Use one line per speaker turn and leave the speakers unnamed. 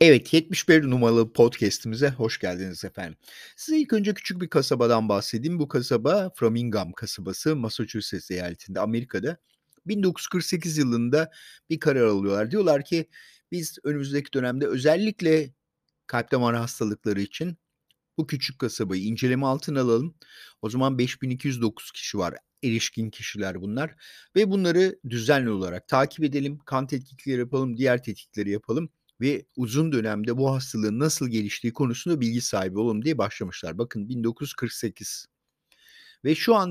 Evet, 71 numaralı podcast'imize hoş geldiniz efendim. Size ilk önce küçük bir kasabadan bahsedeyim. Bu kasaba Framingham kasabası, Massachusetts eyaletinde, Amerika'da. 1948 yılında bir karar alıyorlar. Diyorlar ki biz önümüzdeki dönemde özellikle kalp damar hastalıkları için bu küçük kasabayı inceleme altına alalım. O zaman 5209 kişi var. Erişkin kişiler bunlar ve bunları düzenli olarak takip edelim. Kan tetkikleri yapalım, diğer tetkikleri yapalım ve uzun dönemde bu hastalığın nasıl geliştiği konusunda bilgi sahibi olalım diye başlamışlar. Bakın 1948 ve şu an